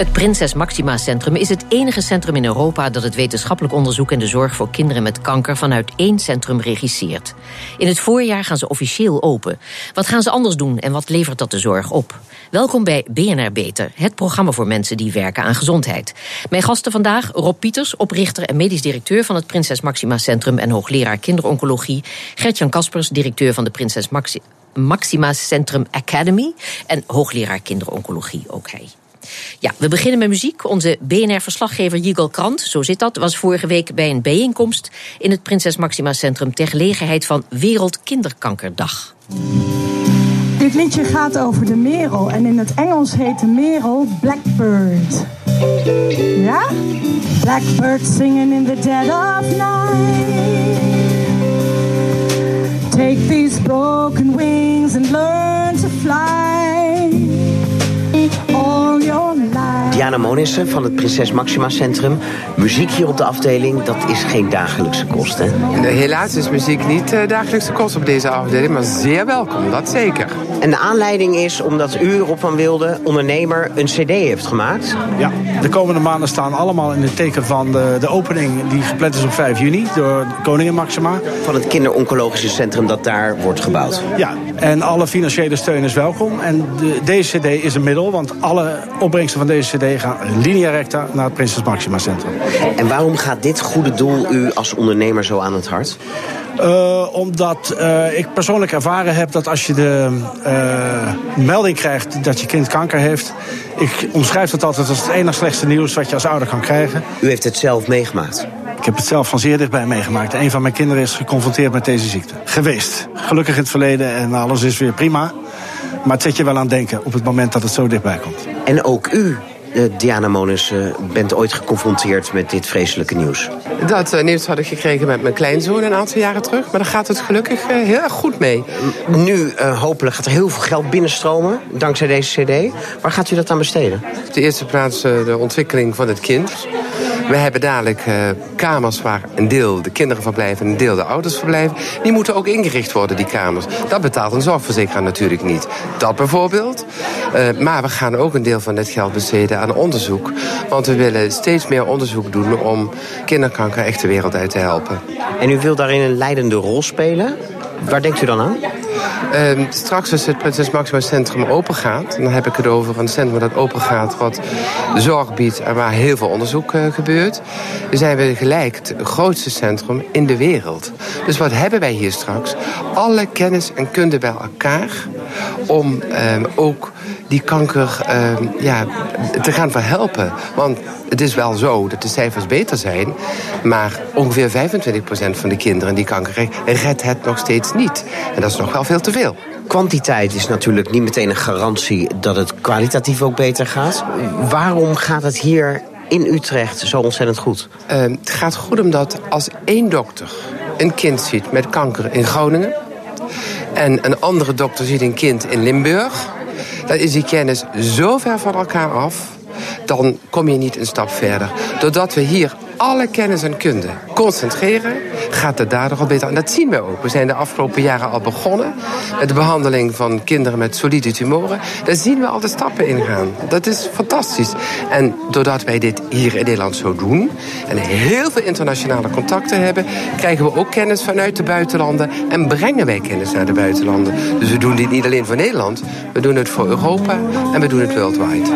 Het Prinses Maxima Centrum is het enige centrum in Europa dat het wetenschappelijk onderzoek en de zorg voor kinderen met kanker vanuit één centrum regisseert. In het voorjaar gaan ze officieel open. Wat gaan ze anders doen en wat levert dat de zorg op? Welkom bij BNR Beter, het programma voor mensen die werken aan gezondheid. Mijn gasten vandaag Rob Pieters, oprichter en medisch directeur van het Prinses Maxima Centrum en hoogleraar kinderoncologie. Gertjan Kaspers, directeur van de Prinses Maxima Centrum Academy en hoogleraar kinderoncologie, ook hij. Ja, we beginnen met muziek. Onze BNR-verslaggever Jigal Krant, zo zit dat, was vorige week bij een bijeenkomst in het Prinses Maxima Centrum ter gelegenheid van Wereldkinderkankerdag. Dit liedje gaat over de merel en in het Engels heet de merel Blackbird. Ja? Blackbird singing in the dead of night. Take these broken wings and learn to fly. Diana Monissen van het Prinses Maxima Centrum. Muziek hier op de afdeling, dat is geen dagelijkse kost, hè? Helaas is muziek niet uh, dagelijkse kost op deze afdeling, maar zeer welkom, dat zeker. En de aanleiding is omdat u, Rob van Wilde, ondernemer, een cd heeft gemaakt? Ja, de komende maanden staan allemaal in het teken van de, de opening die gepland is op 5 juni door Koningin Maxima. Van het kinderoncologische centrum dat daar wordt gebouwd? Ja, en alle financiële steun is welkom. En de, deze cd is een middel, want alle opbrengsten van deze cd gaan linea recta naar het Prinses Maxima Centrum. En waarom gaat dit goede doel u als ondernemer zo aan het hart? Uh, omdat uh, ik persoonlijk ervaren heb dat als je de uh, melding krijgt dat je kind kanker heeft. Ik omschrijf dat altijd als het enige slechtste nieuws wat je als ouder kan krijgen. U heeft het zelf meegemaakt? Ik heb het zelf van zeer dichtbij meegemaakt. Een van mijn kinderen is geconfronteerd met deze ziekte. Geweest. Gelukkig in het verleden en alles is weer prima. Maar het zet je wel aan denken op het moment dat het zo dichtbij komt. En ook u Diana Monis, uh, bent ooit geconfronteerd met dit vreselijke nieuws? Dat uh, nieuws had ik gekregen met mijn kleinzoon een aantal jaren terug. Maar daar gaat het gelukkig heel erg goed mee. Nu hopelijk gaat er heel veel geld binnenstromen dankzij deze cd. Waar gaat u dat aan besteden? Op de eerste plaats de ontwikkeling van het kind. We hebben dadelijk uh, kamers waar een deel de kinderen verblijven en een deel de ouders verblijven. Die moeten ook ingericht worden, die kamers. Dat betaalt een zorgverzekeraar natuurlijk niet. Dat bijvoorbeeld. Uh, maar we gaan ook een deel van dit geld besteden aan onderzoek. Want we willen steeds meer onderzoek doen om kinderkanker echt de wereld uit te helpen. En u wilt daarin een leidende rol spelen? Waar denkt u dan aan? Uh, straks als het Prinses Maxima Centrum open gaat... dan heb ik het over een centrum dat open gaat... wat zorg biedt en waar heel veel onderzoek uh, gebeurt. Zijn we gelijk het grootste centrum in de wereld. Dus wat hebben wij hier straks? Alle kennis en kunde bij elkaar... om uh, ook die kanker ja, te gaan verhelpen. Want het is wel zo dat de cijfers beter zijn... maar ongeveer 25% van de kinderen die kanker krijgen... redt het nog steeds niet. En dat is nog wel veel te veel. Kwantiteit is natuurlijk niet meteen een garantie dat het kwalitatief ook beter gaat. Waarom gaat het hier in Utrecht zo ontzettend goed? Uh, het gaat goed omdat als één dokter een kind ziet met kanker in Groningen... en een andere dokter ziet een kind in Limburg... dan is die kennis zo ver van elkaar af dan kom je niet een stap verder. Doordat we hier alle kennis en kunde concentreren, gaat het daardoor al beter. En dat zien we ook. We zijn de afgelopen jaren al begonnen met de behandeling van kinderen met solide tumoren. Daar zien we al de stappen ingaan. Dat is fantastisch. En doordat wij dit hier in Nederland zo doen en heel veel internationale contacten hebben, krijgen we ook kennis vanuit de buitenlanden en brengen wij kennis naar de buitenlanden. Dus we doen dit niet alleen voor Nederland, we doen het voor Europa en we doen het wereldwijd.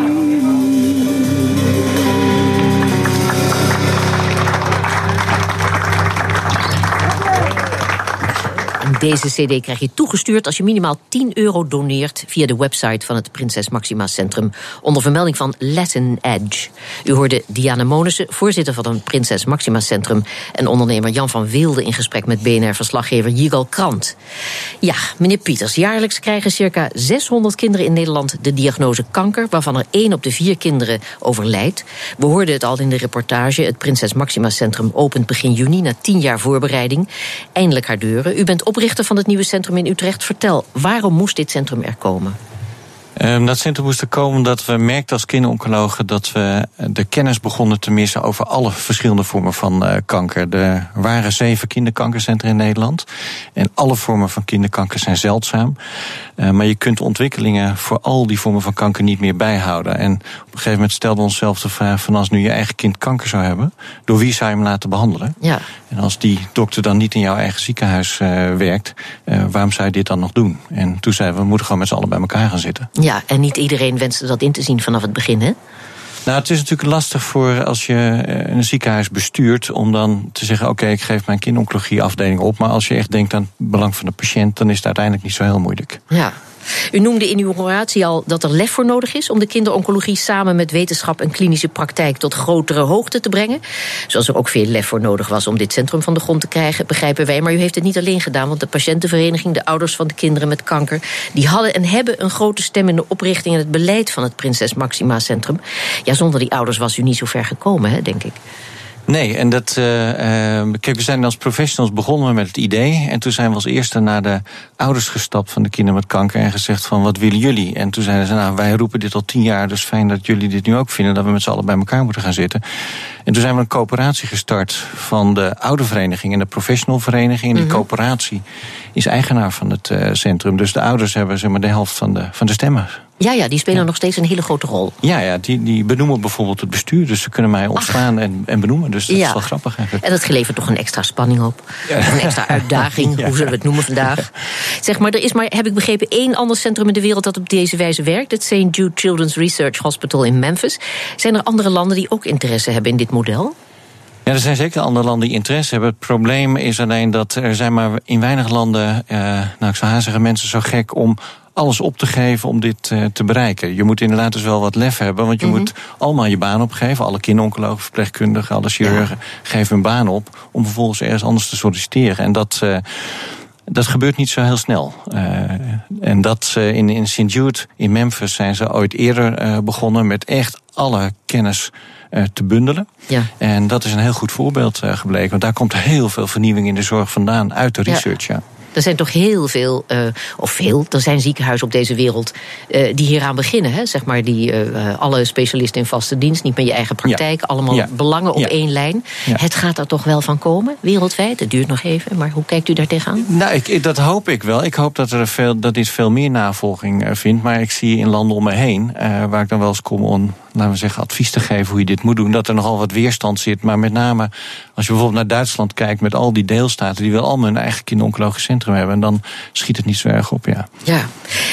Deze CD krijg je toegestuurd als je minimaal 10 euro doneert via de website van het Prinses Maxima Centrum onder vermelding van Latin Edge. U hoorde Diana Monissen, voorzitter van het Prinses Maxima Centrum, en ondernemer Jan van Wilde in gesprek met BNR-verslaggever Jigal Krant. Ja, meneer Pieters, jaarlijks krijgen circa 600 kinderen in Nederland de diagnose kanker, waarvan er 1 op de 4 kinderen overlijdt. We hoorden het al in de reportage. Het Prinses Maxima Centrum opent begin juni na 10 jaar voorbereiding. Eindelijk haar deuren. U bent oprichter van het nieuwe centrum in Utrecht. Vertel, waarom moest dit centrum er komen? Um, dat centrum moest er komen omdat we merkten als kinderoncologen dat we de kennis begonnen te missen over alle verschillende vormen van uh, kanker. Er waren zeven kinderkankercentra in Nederland. En alle vormen van kinderkanker zijn zeldzaam. Uh, maar je kunt ontwikkelingen voor al die vormen van kanker niet meer bijhouden. En op een gegeven moment stelden we onszelf de vraag: van als nu je eigen kind kanker zou hebben, door wie zou je hem laten behandelen? Ja. En als die dokter dan niet in jouw eigen ziekenhuis uh, werkt, waarom zou je dit dan nog doen? En toen zeiden we: we moeten gewoon met z'n allen bij elkaar gaan zitten. Ja, en niet iedereen wenste dat in te zien vanaf het begin, hè? Nou, het is natuurlijk lastig voor als je een ziekenhuis bestuurt om dan te zeggen: oké, okay, ik geef mijn kindoncologie-afdeling op. Maar als je echt denkt aan het belang van de patiënt, dan is het uiteindelijk niet zo heel moeilijk. Ja. U noemde in uw oratie al dat er lef voor nodig is om de kinderoncologie samen met wetenschap en klinische praktijk tot grotere hoogte te brengen. Zoals er ook veel lef voor nodig was om dit centrum van de grond te krijgen, begrijpen wij. Maar u heeft het niet alleen gedaan, want de patiëntenvereniging, de ouders van de kinderen met kanker, die hadden en hebben een grote stem in de oprichting en het beleid van het Prinses Maxima Centrum. Ja, zonder die ouders was u niet zo ver gekomen, hè, denk ik. Nee, en dat. Uh, kijk, we zijn als professionals begonnen met het idee. En toen zijn we als eerste naar de ouders gestapt van de kinderen met kanker. En gezegd van wat willen jullie? En toen zeiden ze, nou, wij roepen dit al tien jaar. Dus fijn dat jullie dit nu ook vinden. Dat we met z'n allen bij elkaar moeten gaan zitten. En toen zijn we een coöperatie gestart van de oude vereniging en de professional vereniging. En die mm -hmm. coöperatie is eigenaar van het uh, centrum. Dus de ouders hebben zeg maar, de helft van de, van de stemmen. Ja, ja, die spelen ja. nog steeds een hele grote rol. Ja, ja die, die benoemen bijvoorbeeld het bestuur. Dus ze kunnen mij ontslaan en, en benoemen. Dus dat ja. is wel grappig eigenlijk. En dat gelevert toch een extra spanning op. Ja. Een extra uitdaging, hoe zullen we het noemen vandaag. Zeg maar, er is maar, heb ik begrepen, één ander centrum in de wereld dat op deze wijze werkt. Het St. Jude Children's Research Hospital in Memphis. Zijn er andere landen die ook interesse hebben in dit model? Ja, er zijn zeker andere landen die interesse hebben. Het probleem is alleen dat er zijn maar in weinig landen, eh, nou ik zou haar zeggen, mensen zo gek om alles op te geven om dit uh, te bereiken. Je moet inderdaad dus wel wat lef hebben, want je mm -hmm. moet allemaal je baan opgeven. Alle kinderoncologen, verpleegkundigen, alle chirurgen ja. geven hun baan op om vervolgens ergens anders te solliciteren. En dat. Uh, dat gebeurt niet zo heel snel. Uh, en dat uh, in, in St. Jude in Memphis zijn ze ooit eerder uh, begonnen met echt alle kennis te bundelen. Ja. En dat is een heel goed voorbeeld gebleken. Want daar komt heel veel vernieuwing in de zorg vandaan uit de research. Ja. Er zijn toch heel veel, uh, of veel, er zijn ziekenhuizen op deze wereld uh, die hieraan beginnen. Hè? Zeg maar die uh, alle specialisten in vaste dienst, niet meer je eigen praktijk, ja. allemaal ja. belangen op ja. één lijn. Het gaat er toch wel van komen, wereldwijd? Het duurt nog even, maar hoe kijkt u daar tegenaan? Nou, ik, dat hoop ik wel. Ik hoop dat, er veel, dat dit veel meer navolging vindt. Maar ik zie in landen om me heen, waar ik dan wel eens kom om laten we zeggen, advies te geven hoe je dit moet doen. Dat er nogal wat weerstand zit. Maar met name als je bijvoorbeeld naar Duitsland kijkt met al die deelstaten die wel allemaal hun eigen kinderoncologisch centrum hebben. En dan schiet het niet zo erg op, ja. Ja.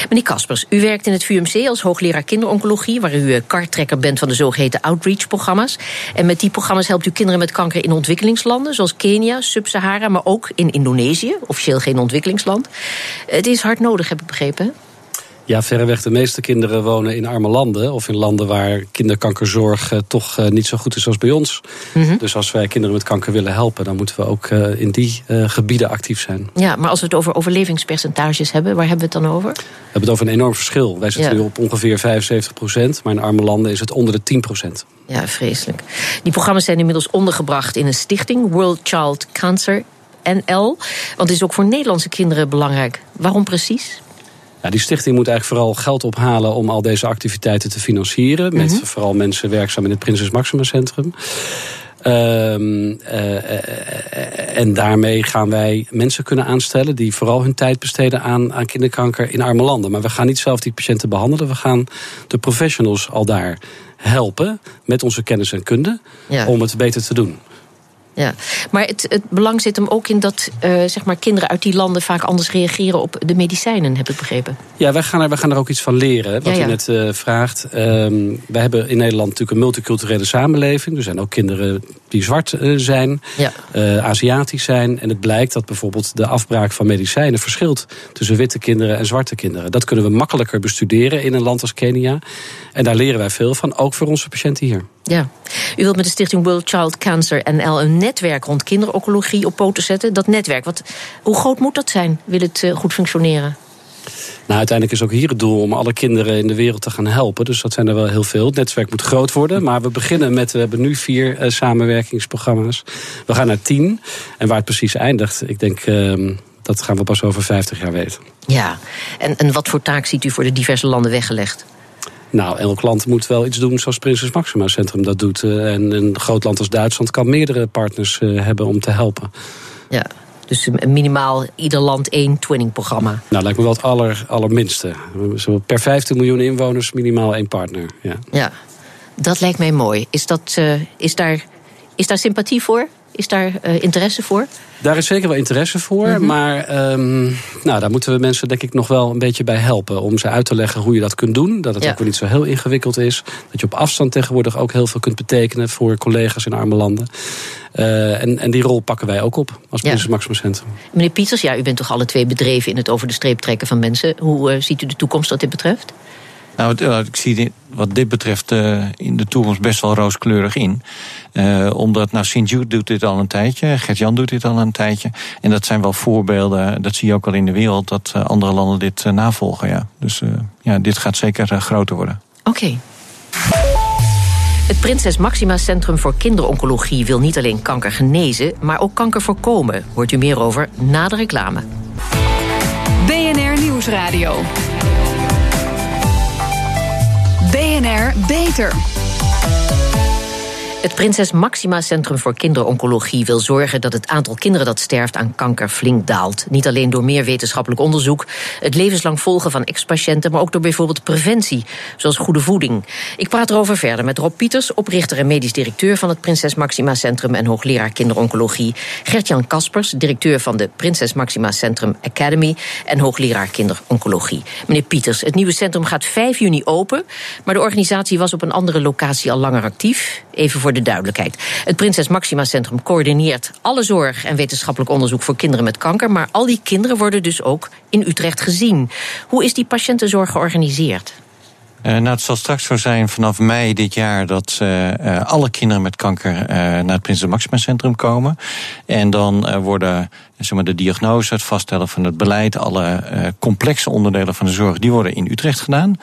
Meneer Kaspers, u werkt in het VUMC als hoogleraar kinderoncologie, waar u karttrekker bent van de zogeheten outreach-programma's. En met die programma's helpt u kinderen met kanker in ontwikkelingslanden, zoals Kenia, Sub-Sahara, maar ook in Indonesië, officieel geen ontwikkelingsland. Het is hard nodig, heb ik begrepen. Ja, verreweg de meeste kinderen wonen in arme landen. Of in landen waar kinderkankerzorg uh, toch uh, niet zo goed is als bij ons. Mm -hmm. Dus als wij kinderen met kanker willen helpen... dan moeten we ook uh, in die gebieden actief zijn. Ja, maar als we het over overlevingspercentages hebben... waar hebben we het dan over? We hebben het over een enorm verschil. Wij zitten ja. nu op ongeveer 75 procent. Maar in arme landen is het onder de 10 procent. Ja, vreselijk. Die programma's zijn inmiddels ondergebracht in een stichting... World Child Cancer NL. Want het is ook voor Nederlandse kinderen belangrijk. Waarom precies? Ja, die stichting moet eigenlijk vooral geld ophalen om al deze activiteiten te financieren. Met mm -hmm. vooral mensen werkzaam in het Prinses Maxima Centrum. Um, uh, en daarmee gaan wij mensen kunnen aanstellen die vooral hun tijd besteden aan, aan kinderkanker in arme landen. Maar we gaan niet zelf die patiënten behandelen. We gaan de professionals al daar helpen met onze kennis en kunde ja. om het beter te doen. Ja, maar het, het belang zit hem ook in dat uh, zeg maar kinderen uit die landen vaak anders reageren op de medicijnen, heb ik begrepen. Ja, wij gaan er, wij gaan er ook iets van leren, wat ja, ja. u net uh, vraagt. Um, wij hebben in Nederland natuurlijk een multiculturele samenleving. Er zijn ook kinderen die zwart uh, zijn, ja. Aziatisch zijn. En het blijkt dat bijvoorbeeld de afbraak van medicijnen verschilt tussen witte kinderen en zwarte kinderen. Dat kunnen we makkelijker bestuderen in een land als Kenia. En daar leren wij veel van, ook voor onze patiënten hier. Ja, u wilt met de stichting World Child Cancer NL een netwerk rond kinderoncologie op poten zetten. Dat netwerk, wat, hoe groot moet dat zijn? Wil het uh, goed functioneren? Nou, uiteindelijk is ook hier het doel om alle kinderen in de wereld te gaan helpen. Dus dat zijn er wel heel veel. Het netwerk moet groot worden. Maar we beginnen met, we hebben nu vier uh, samenwerkingsprogramma's. We gaan naar tien. En waar het precies eindigt, ik denk... Uh, dat dat gaan we pas over 50 jaar weten. Ja, en, en wat voor taak ziet u voor de diverse landen weggelegd? Nou, elk land moet wel iets doen zoals Prinses Maxima Centrum dat doet. Eh, en een groot land als Duitsland kan meerdere partners eh, hebben om te helpen. Ja, dus minimaal ieder land één twinning-programma. Nou, lijkt me wel het aller, allerminste. Zo per 15 miljoen inwoners minimaal één partner. Ja, ja dat lijkt mij mooi. Is, dat, uh, is, daar, is daar sympathie voor? Is daar uh, interesse voor? Daar is zeker wel interesse voor. Mm -hmm. Maar um, nou, daar moeten we mensen denk ik nog wel een beetje bij helpen. Om ze uit te leggen hoe je dat kunt doen. Dat het ja. ook weer niet zo heel ingewikkeld is. Dat je op afstand tegenwoordig ook heel veel kunt betekenen voor collega's in arme landen. Uh, en, en die rol pakken wij ook op als ja. Maxima Centrum. Meneer Pieters, ja, u bent toch alle twee bedreven in het over de streep trekken van mensen. Hoe uh, ziet u de toekomst wat dit betreft? Nou, ik zie dit, wat dit betreft uh, in de toekomst best wel rooskleurig in. Uh, omdat, nou, Sint-Jude doet dit al een tijdje, Gert-Jan doet dit al een tijdje. En dat zijn wel voorbeelden, dat zie je ook al in de wereld, dat uh, andere landen dit navolgen. Ja. Dus ja, dit gaat zeker groter worden. Oké. Okay. Het Prinses Maxima Centrum voor Kinderoncologie wil niet alleen kanker genezen, maar ook kanker voorkomen. Hoort u meer over na de reclame. BNR Nieuwsradio. BNR Beter. Het Prinses Maxima Centrum voor Kinderoncologie wil zorgen dat het aantal kinderen dat sterft aan kanker flink daalt. Niet alleen door meer wetenschappelijk onderzoek, het levenslang volgen van ex-patiënten, maar ook door bijvoorbeeld preventie, zoals goede voeding. Ik praat erover verder met Rob Pieters, oprichter en medisch directeur van het Prinses Maxima Centrum en hoogleraar kinderoncologie. Gert-Jan Kaspers, directeur van de Prinses Maxima Centrum Academy en hoogleraar kinderoncologie. Meneer Pieters, het nieuwe centrum gaat 5 juni open, maar de organisatie was op een andere locatie al langer actief. Even de duidelijkheid. Het Prinses Maxima Centrum coördineert alle zorg en wetenschappelijk onderzoek voor kinderen met kanker. Maar al die kinderen worden dus ook in Utrecht gezien. Hoe is die patiëntenzorg georganiseerd? Uh, nou, het zal straks zo zijn vanaf mei dit jaar dat uh, uh, alle kinderen met kanker naar het Prinses Maxima Centrum komen. En dan worden zeg maar, de diagnose, het vaststellen van het beleid, alle uh, complexe onderdelen van de zorg, die worden in Utrecht gedaan.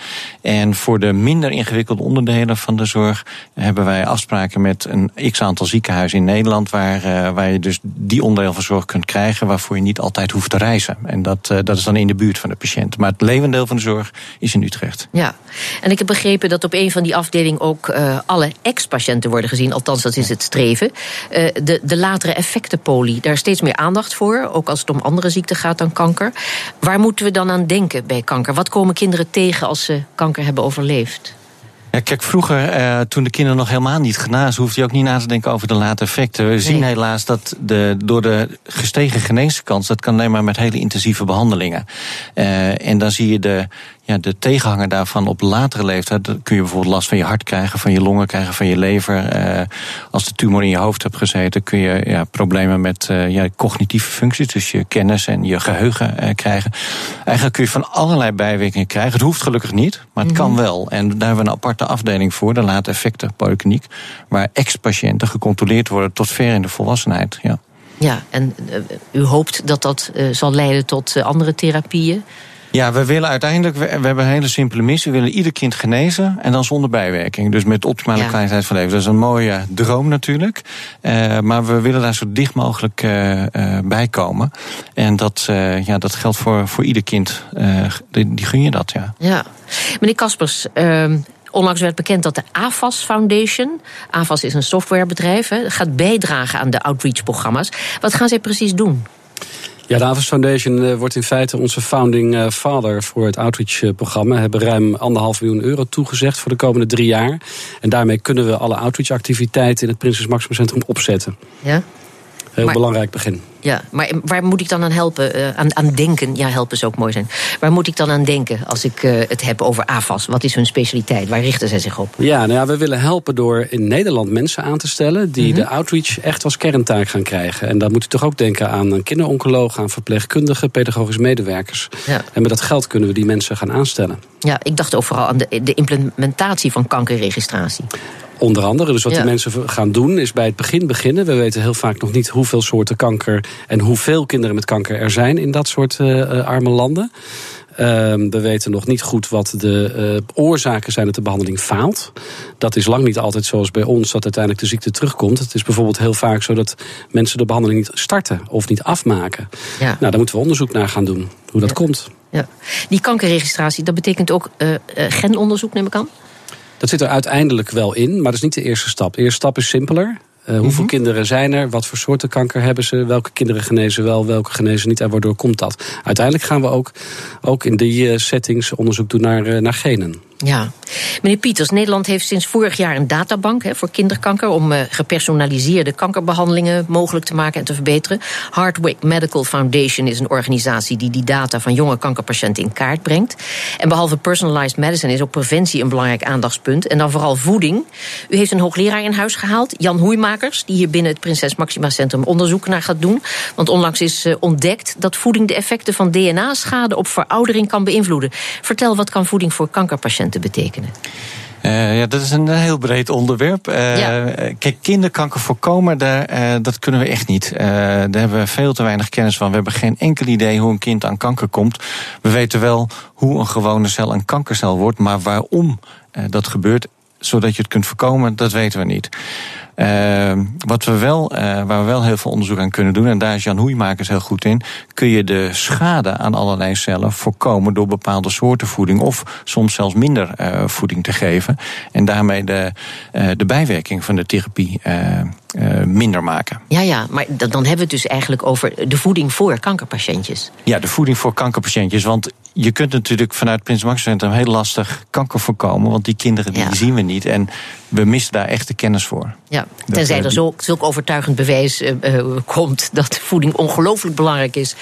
En voor de minder ingewikkelde onderdelen van de zorg hebben wij afspraken met een x aantal ziekenhuizen in Nederland, waar, uh, waar je dus die onderdeel van zorg kunt krijgen, waarvoor je niet altijd hoeft te reizen. En dat, uh, dat is dan in de buurt van de patiënt. Maar het levendeel van de zorg is in Utrecht. Ja, en ik heb begrepen dat op een van die afdelingen ook alle ex-patiënten worden gezien, althans dat is het streven. de, de latere effectenpolie, daar is steeds meer aandacht voor ook als het om andere ziekten gaat dan kanker. Waar moeten we dan aan denken bij kanker? Wat komen kinderen tegen als ze kanker hebben overleefd? Ja, kijk, vroeger, eh, toen de kinderen nog helemaal niet genazen, hoefde je ook niet na te denken over de late effecten. We nee. zien helaas dat de, door de gestegen geneeskans, dat kan alleen maar met hele intensieve behandelingen. Uh, en dan zie je de, ja, de tegenhanger daarvan op latere leeftijd. Dan kun je bijvoorbeeld last van je hart krijgen, van je longen krijgen, van je lever. Uh, als de tumor in je hoofd hebt gezeten, kun je ja, problemen met uh, ja, cognitieve functies, dus je kennis en je geheugen uh, krijgen. Eigenlijk kun je van allerlei bijwerkingen krijgen. Het hoeft gelukkig niet, maar het mm -hmm. kan wel. En daar hebben we een aparte afdeling voor, de late effecten polykliniek, waar ex-patiënten gecontroleerd worden tot ver in de volwassenheid. Ja. Ja, en u hoopt dat dat zal leiden tot andere therapieën? Ja, we willen uiteindelijk, we, we, hebben een hele simpele missie. We willen ieder kind genezen en dan zonder bijwerking. Dus met optimale ja. kwaliteit van leven. Dat is een mooie droom natuurlijk. Uh, maar we willen daar zo dicht mogelijk uh, uh, bij komen. En dat, ja, dat geldt voor, voor ieder kind. Die, die, gun je dat, ja. Ja. Meneer Kaspers, ehm, Onlangs werd bekend dat de AFAS Foundation, AFAS is een softwarebedrijf, gaat bijdragen aan de outreach-programma's. Wat gaan zij precies doen? Ja, de Avas Foundation uh, wordt in feite onze founding uh, father voor het outreach-programma. We hebben ruim anderhalf miljoen euro toegezegd voor de komende drie jaar. En daarmee kunnen we alle outreach-activiteiten in het Prinses Maxima Centrum opzetten. Ja? Heel maar, belangrijk begin. Ja, maar waar moet ik dan aan helpen? Uh, aan, aan denken? Ja, helpen zou ook mooi zijn. Waar moet ik dan aan denken als ik uh, het heb over AFAS? Wat is hun specialiteit? Waar richten zij zich op? Ja, nou ja, we willen helpen door in Nederland mensen aan te stellen... die mm -hmm. de outreach echt als kerntaak gaan krijgen. En dan moet u toch ook denken aan een kinderoncoloog... aan verpleegkundigen, pedagogische medewerkers. Ja. En met dat geld kunnen we die mensen gaan aanstellen. Ja, ik dacht ook vooral aan de, de implementatie van kankerregistratie. Onder andere. Dus wat ja. de mensen gaan doen is bij het begin beginnen. We weten heel vaak nog niet hoeveel soorten kanker en hoeveel kinderen met kanker er zijn in dat soort uh, arme landen. Ehm, we weten nog niet goed wat de uh, oorzaken zijn dat de behandeling faalt. Dat is lang niet altijd zoals bij ons dat uiteindelijk de ziekte terugkomt. Het is bijvoorbeeld heel vaak zo dat mensen de behandeling niet starten of niet afmaken. Ja. Nou, daar moeten we onderzoek naar gaan doen, hoe dat komt. Ja. Die kankerregistratie, dat betekent ook uh, genonderzoek, neem ik aan? Dat zit er uiteindelijk wel in, maar dat is niet de eerste stap. De eerste stap is simpeler. Uh, hoeveel mhm. kinderen zijn er? Wat voor soorten kanker hebben ze? Welke kinderen genezen wel, welke genezen niet? En waardoor komt dat? Uiteindelijk gaan we ook, ook in die settings onderzoek doen naar, naar genen. Ja. Meneer Pieters, Nederland heeft sinds vorig jaar een databank voor kinderkanker om uh, gepersonaliseerde kankerbehandelingen mogelijk te maken en te verbeteren. Hardwick Medical Foundation is een organisatie die die data van jonge kankerpatiënten in kaart brengt. En behalve personalized medicine is ook preventie een belangrijk aandachtspunt. En dan vooral voeding. U heeft een hoogleraar in huis gehaald, Jan Hoeimakers, die hier binnen het Prinses Maxima Centrum onderzoek naar gaat doen. Want onlangs is uh, ontdekt dat voeding de effecten van DNA-schade op veroudering kan beïnvloeden. Vertel, wat kan voeding voor kankerpatiënten te betekenen? Uh, ja, dat is een heel breed onderwerp. Uh, Kijk, kinderkanker voorkomen, daar, uh, dat kunnen we echt niet. daar hebben we veel te weinig kennis van. We hebben geen enkel idee hoe een kind aan kanker komt. We weten wel hoe een gewone cel een kankercel wordt, maar waarom dat gebeurt, zodat je het kunt voorkomen, dat weten we niet. Uh, wat we wel, uh, waar we wel heel veel onderzoek aan kunnen doen, en daar is Jan Hoeimakers heel goed in, kun je de schade aan allerlei cellen voorkomen door bepaalde soorten voeding of soms zelfs minder uh, voeding te geven. En daarmee de, de bijwerking van de therapie minder maken. Ja, ja, maar dan hebben we het dus eigenlijk over de voeding voor kankerpatiëntjes. Ja, de voeding voor kankerpatiëntjes. Want je kunt natuurlijk vanuit Prins Max Centrum heel lastig kanker voorkomen. Want die kinderen die zien we niet. En we missen daar echt de kennis voor. Ja, tenzij er zulk, zulk overtuigend bewijs uh, komt dat voeding ongelooflijk belangrijk is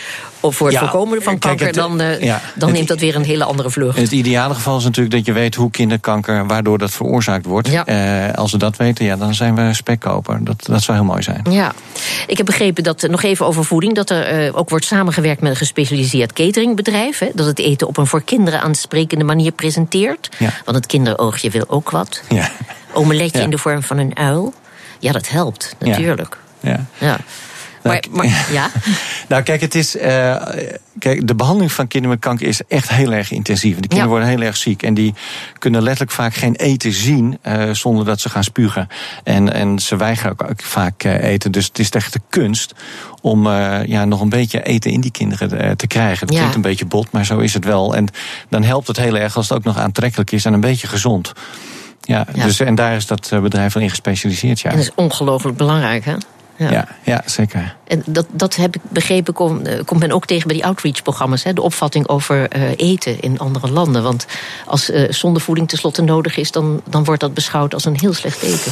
voor het voorkomen van kanker, dan, uh, dan neemt dat weer een hele andere vlucht. Het ideale geval is natuurlijk dat je weet hoe kinderkanker, waardoor dat veroorzaakt wordt. Ja. Uh, als we dat weten, ja, dan zijn we spekkoper. Dat, dat zou heel mooi zijn. Ja, ik heb begrepen dat, nog even over voeding, dat er ook wordt samengewerkt met een gespecialiseerd cateringbedrijf. Hè, dat het eten op een voor kinderen aansprekende manier presenteert. Want het kinderoogje wil ook wat. Ja. Omeletje in de vorm van een uil. Ja, dat helpt, natuurlijk. Ja. ja. Maar, nou, maar, ja? nou, kijk, het is. Uh, kijk, de behandeling van kinderen met kanker is echt heel erg intensief. De kinderen worden heel erg ziek. En die kunnen letterlijk vaak geen eten zien uh, zonder dat ze gaan spugen. En, en ze weigeren ook vaak uh, eten. Dus het is echt de kunst om ja, nog een beetje eten in die kinderen te krijgen. Het klinkt een beetje bot, maar zo is het wel. En dan helpt het heel erg als het ook nog aantrekkelijk is en een beetje gezond. Ja, Dus, en daar is dat bedrijf wel in gespecialiseerd. Ja. En dat is ongelooflijk belangrijk, hè? Ja. ja, ja, zeker. En dat, dat heb ik begrepen, kom, eh, komt men ook tegen bij die outreach-programma's. De opvatting over uh, eten in andere landen. Want als uh, zondevoeding tenslotte nodig is, dan, dan wordt dat beschouwd als een heel slecht eten.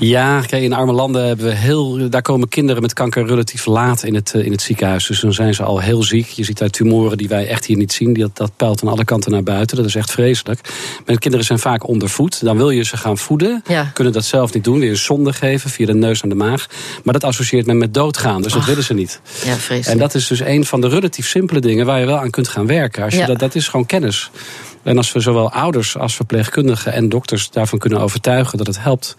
Ja, kijk, in arme landen hebben we heel. Daar komen kinderen met kanker relatief laat in het, in het ziekenhuis. Dus dan zijn ze al heel ziek. Je ziet uit tumoren die wij echt hier niet zien. Dat, dat peilt aan alle kanten naar buiten. Dat is echt vreselijk. Maar de kinderen zijn vaak ondervoed. Dan wil je ze gaan voeden. Kunnen dat zelf niet doen. Weer zonde geven via de neus naar de maag. Maar dat associeert men met doodgaan. Dus dat willen ze niet. Ja, vreselijk. En dat is dus een van de relatief simpele dingen waar je wel aan kunt gaan werken. Als je dat, dat is gewoon kennis. En als we zowel ouders als verpleegkundigen en dokters daarvan kunnen overtuigen dat het helpt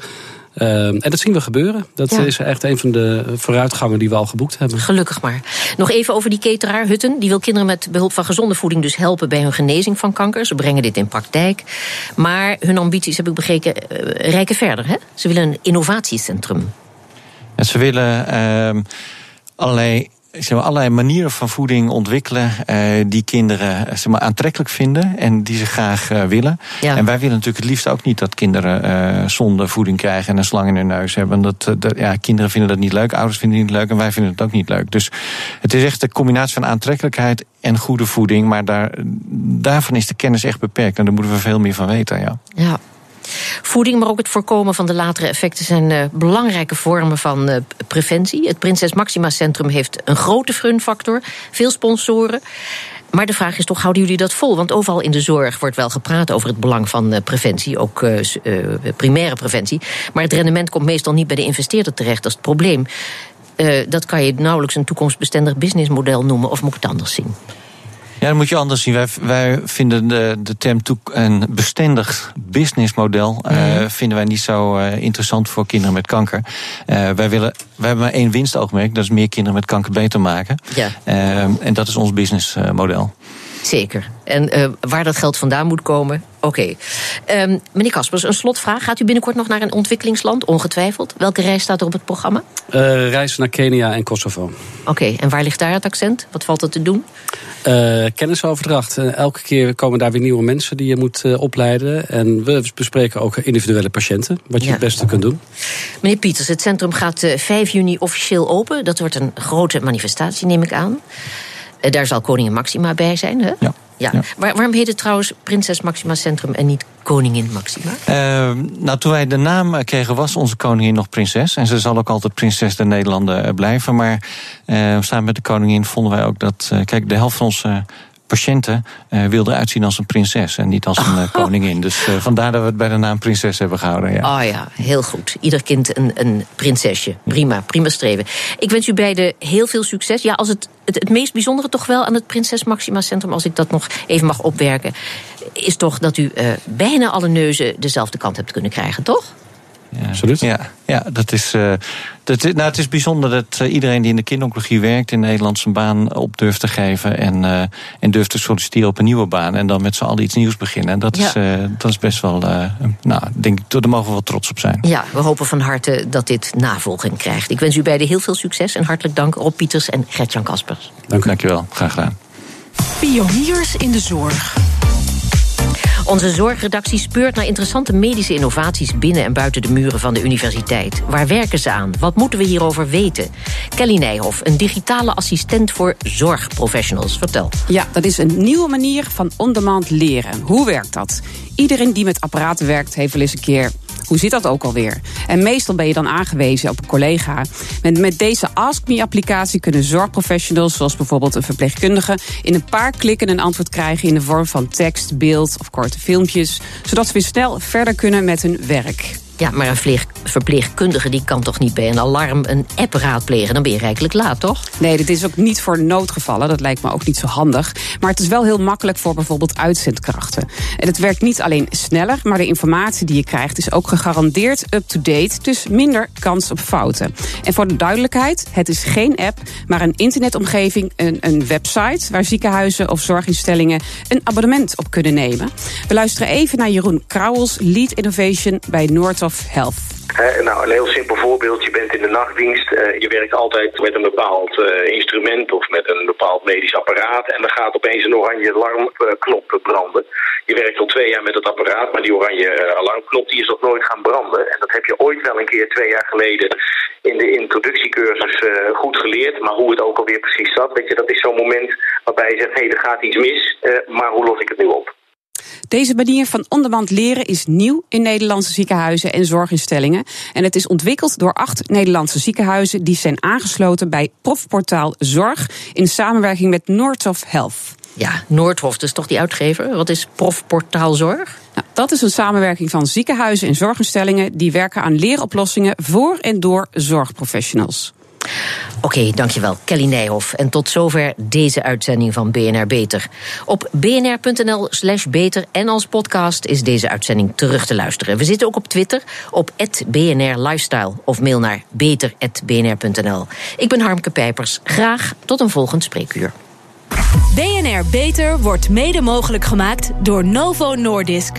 uh, en dat zien we gebeuren. Dat is echt een van de vooruitgangen die we al geboekt hebben. Gelukkig maar. Nog even over die cateraar Hutten. Die wil kinderen met behulp van gezonde voeding dus helpen bij hun genezing van kanker. Ze brengen dit in praktijk. Maar hun ambities, heb ik begrepen, uh, rijken verder. Hè? Ze willen een innovatiecentrum. En ze willen uh, allerlei zeg maar, allerlei manieren van voeding ontwikkelen uh, die kinderen zeg maar, aantrekkelijk vinden en die ze graag uh, willen. Ja. En wij willen natuurlijk het liefst ook niet dat kinderen uh, zonde voeding krijgen en een slang in hun neus hebben. Dat, dat, ja, kinderen vinden dat niet leuk, ouders vinden het niet leuk en wij vinden het ook niet leuk. Dus het is echt de combinatie van aantrekkelijkheid en goede voeding, maar daar, daarvan is de kennis echt beperkt en daar moeten we veel meer van weten. Ja. ja. Voeding, maar ook het voorkomen van de latere effecten zijn uh, belangrijke vormen van uh, preventie. Het Prinses Maxima Centrum heeft een grote gunfactor, veel sponsoren. Maar de vraag is toch, houden jullie dat vol? Want overal in de zorg wordt wel gepraat over het belang van uh, preventie, ook primaire preventie. Maar het rendement komt meestal niet bij de investeerder terecht, dat is het probleem. dat kan je nauwelijks een toekomstbestendig businessmodel noemen, of moet ik het anders zien? Ja, dat moet je anders zien. Wij, wij vinden de, de term toe, een bestendig businessmodel uh, vinden wij niet zo uh, interessant voor kinderen met kanker. Uh, wij, willen, wij hebben maar één winstoogmerk, dat is meer kinderen met kanker beter maken. Ja. en dat is ons businessmodel. Zeker. En uh, waar dat geld vandaan moet komen, oké. Okay. Um, meneer Kaspers, een slotvraag. Gaat u binnenkort nog naar een ontwikkelingsland? Ongetwijfeld. Welke reis staat er op het programma? Uh, reizen naar Kenia en Kosovo. Oké, okay. en waar ligt daar het accent? Wat valt er te doen? Uh, kennisoverdracht. elke keer komen daar weer nieuwe mensen die je moet opleiden. En we bespreken ook individuele patiënten, wat je ja. het beste kunt doen. Meneer Pieters, het centrum gaat 5 juni officieel open. Dat wordt een grote manifestatie, neem ik aan. Daar zal koningin Maxima bij zijn, hè? Ja. Ja. Waar, waarom heet het trouwens Prinses Maxima Centrum en niet Koningin Maxima? Uh, nou, toen wij de naam kregen, was onze koningin nog prinses. En ze zal ook altijd prinses der Nederlanden blijven. Maar uh, samen met de koningin vonden wij ook dat. Uh, kijk, de helft van onze patiënten uh, wilden uitzien als een prinses en niet als een uh, koningin. Dus uh, vandaar dat we het bij de naam prinses hebben gehouden. Ja. Oh ja, heel goed. Ieder kind een, een prinsesje. Prima, prima streven. Ik wens u beiden heel veel succes. Ja, als het, het, het meest bijzondere toch wel aan het Prinses Maxima Centrum, als ik dat nog even mag opwerken, is toch dat u bijna alle neuzen dezelfde kant hebt kunnen krijgen, toch? Ja, Absoluut. Ja, ja dat is, uh, dat, nou, het is bijzonder dat uh, iedereen die in de kinderoncologie werkt in Nederland zijn baan op durft te geven en, uh, en durft te solliciteren op een nieuwe baan en dan met z'n allen iets nieuws beginnen. En dat, ja. is, dat is best wel, nou, denk ik, daar mogen we wel trots op zijn. Ja, we hopen van harte dat dit navolging krijgt. Ik wens u beiden heel veel succes en hartelijk dank Rob Pieters en Gertjan Kaspers. Dank, dank je wel, graag gedaan. Pioniers in de zorg. Onze zorgredactie speurt naar interessante medische innovaties binnen en buiten de muren van de universiteit. Waar werken ze aan? Wat moeten we hierover weten? Kelly Nijhoff, een digitale assistent voor zorgprofessionals. Vertel. Ja, dat is een nieuwe manier van on-demand leren. Hoe werkt dat? Iedereen die met apparaten werkt, heeft wel eens een keer hoe zit dat ook alweer? En meestal ben je dan aangewezen op een collega. Met, met deze Ask Me-applicatie kunnen zorgprofessionals, zoals bijvoorbeeld een verpleegkundige, in een paar klikken een antwoord krijgen in de vorm van tekst, beeld of korte filmpjes, zodat ze weer snel verder kunnen met hun werk. Ja, maar een verpleegkundige die kan toch niet bij een alarm een app raadplegen? Dan ben je rijkelijk laat, toch? Nee, dit is ook niet voor noodgevallen. Dat lijkt me ook niet zo handig. Maar het is wel heel makkelijk voor bijvoorbeeld uitzendkrachten. En het werkt niet alleen sneller, maar de informatie die je krijgt is ook gegarandeerd up-to-date. Dus minder kans op fouten. En voor de duidelijkheid, het is geen app, maar een internetomgeving, een, een website waar ziekenhuizen of zorginstellingen een abonnement op kunnen nemen. We luisteren even naar Jeroen Krauwels, Lead Innovation bij Noord Health. Nou, een heel simpel voorbeeld. Je bent in de nachtdienst. Uh, je werkt altijd met een bepaald uh, instrument of met een bepaald medisch apparaat. En dan gaat opeens een oranje alarmknop branden. Je werkt al twee jaar met het apparaat, maar die oranje alarmknop die is nog nooit gaan branden. En dat heb je ooit wel een keer twee jaar geleden in de introductiecursus goed geleerd. Maar hoe het ook alweer precies zat, weet je, dat is zo'n moment waarbij je zegt, hé, hey, er gaat iets mis, maar hoe los ik het nu op? Deze manier van onderband leren is nieuw in Nederlandse ziekenhuizen en zorginstellingen. En het is ontwikkeld door acht Nederlandse ziekenhuizen die zijn aangesloten bij Profportaal Zorg in samenwerking met Noordhof Health. Ja, Noordhof, dus toch die uitgever. Wat is Profportaal Zorg? Nou, dat is een samenwerking van ziekenhuizen en zorginstellingen die werken aan leeroplossingen voor en door zorgprofessionals. Oké, dankjewel, Kelly Nijhoff. En tot zover deze uitzending van BNR Beter. Op bnr.nl slash beter en als podcast is deze uitzending terug te luisteren. We zitten ook op Twitter, op BNR Lifestyle of mail naar beter.bnr.nl. Ik ben Harmke Pijpers. Graag tot een volgend spreekuur. BNR Beter wordt mede mogelijk gemaakt door Novo Nordisk.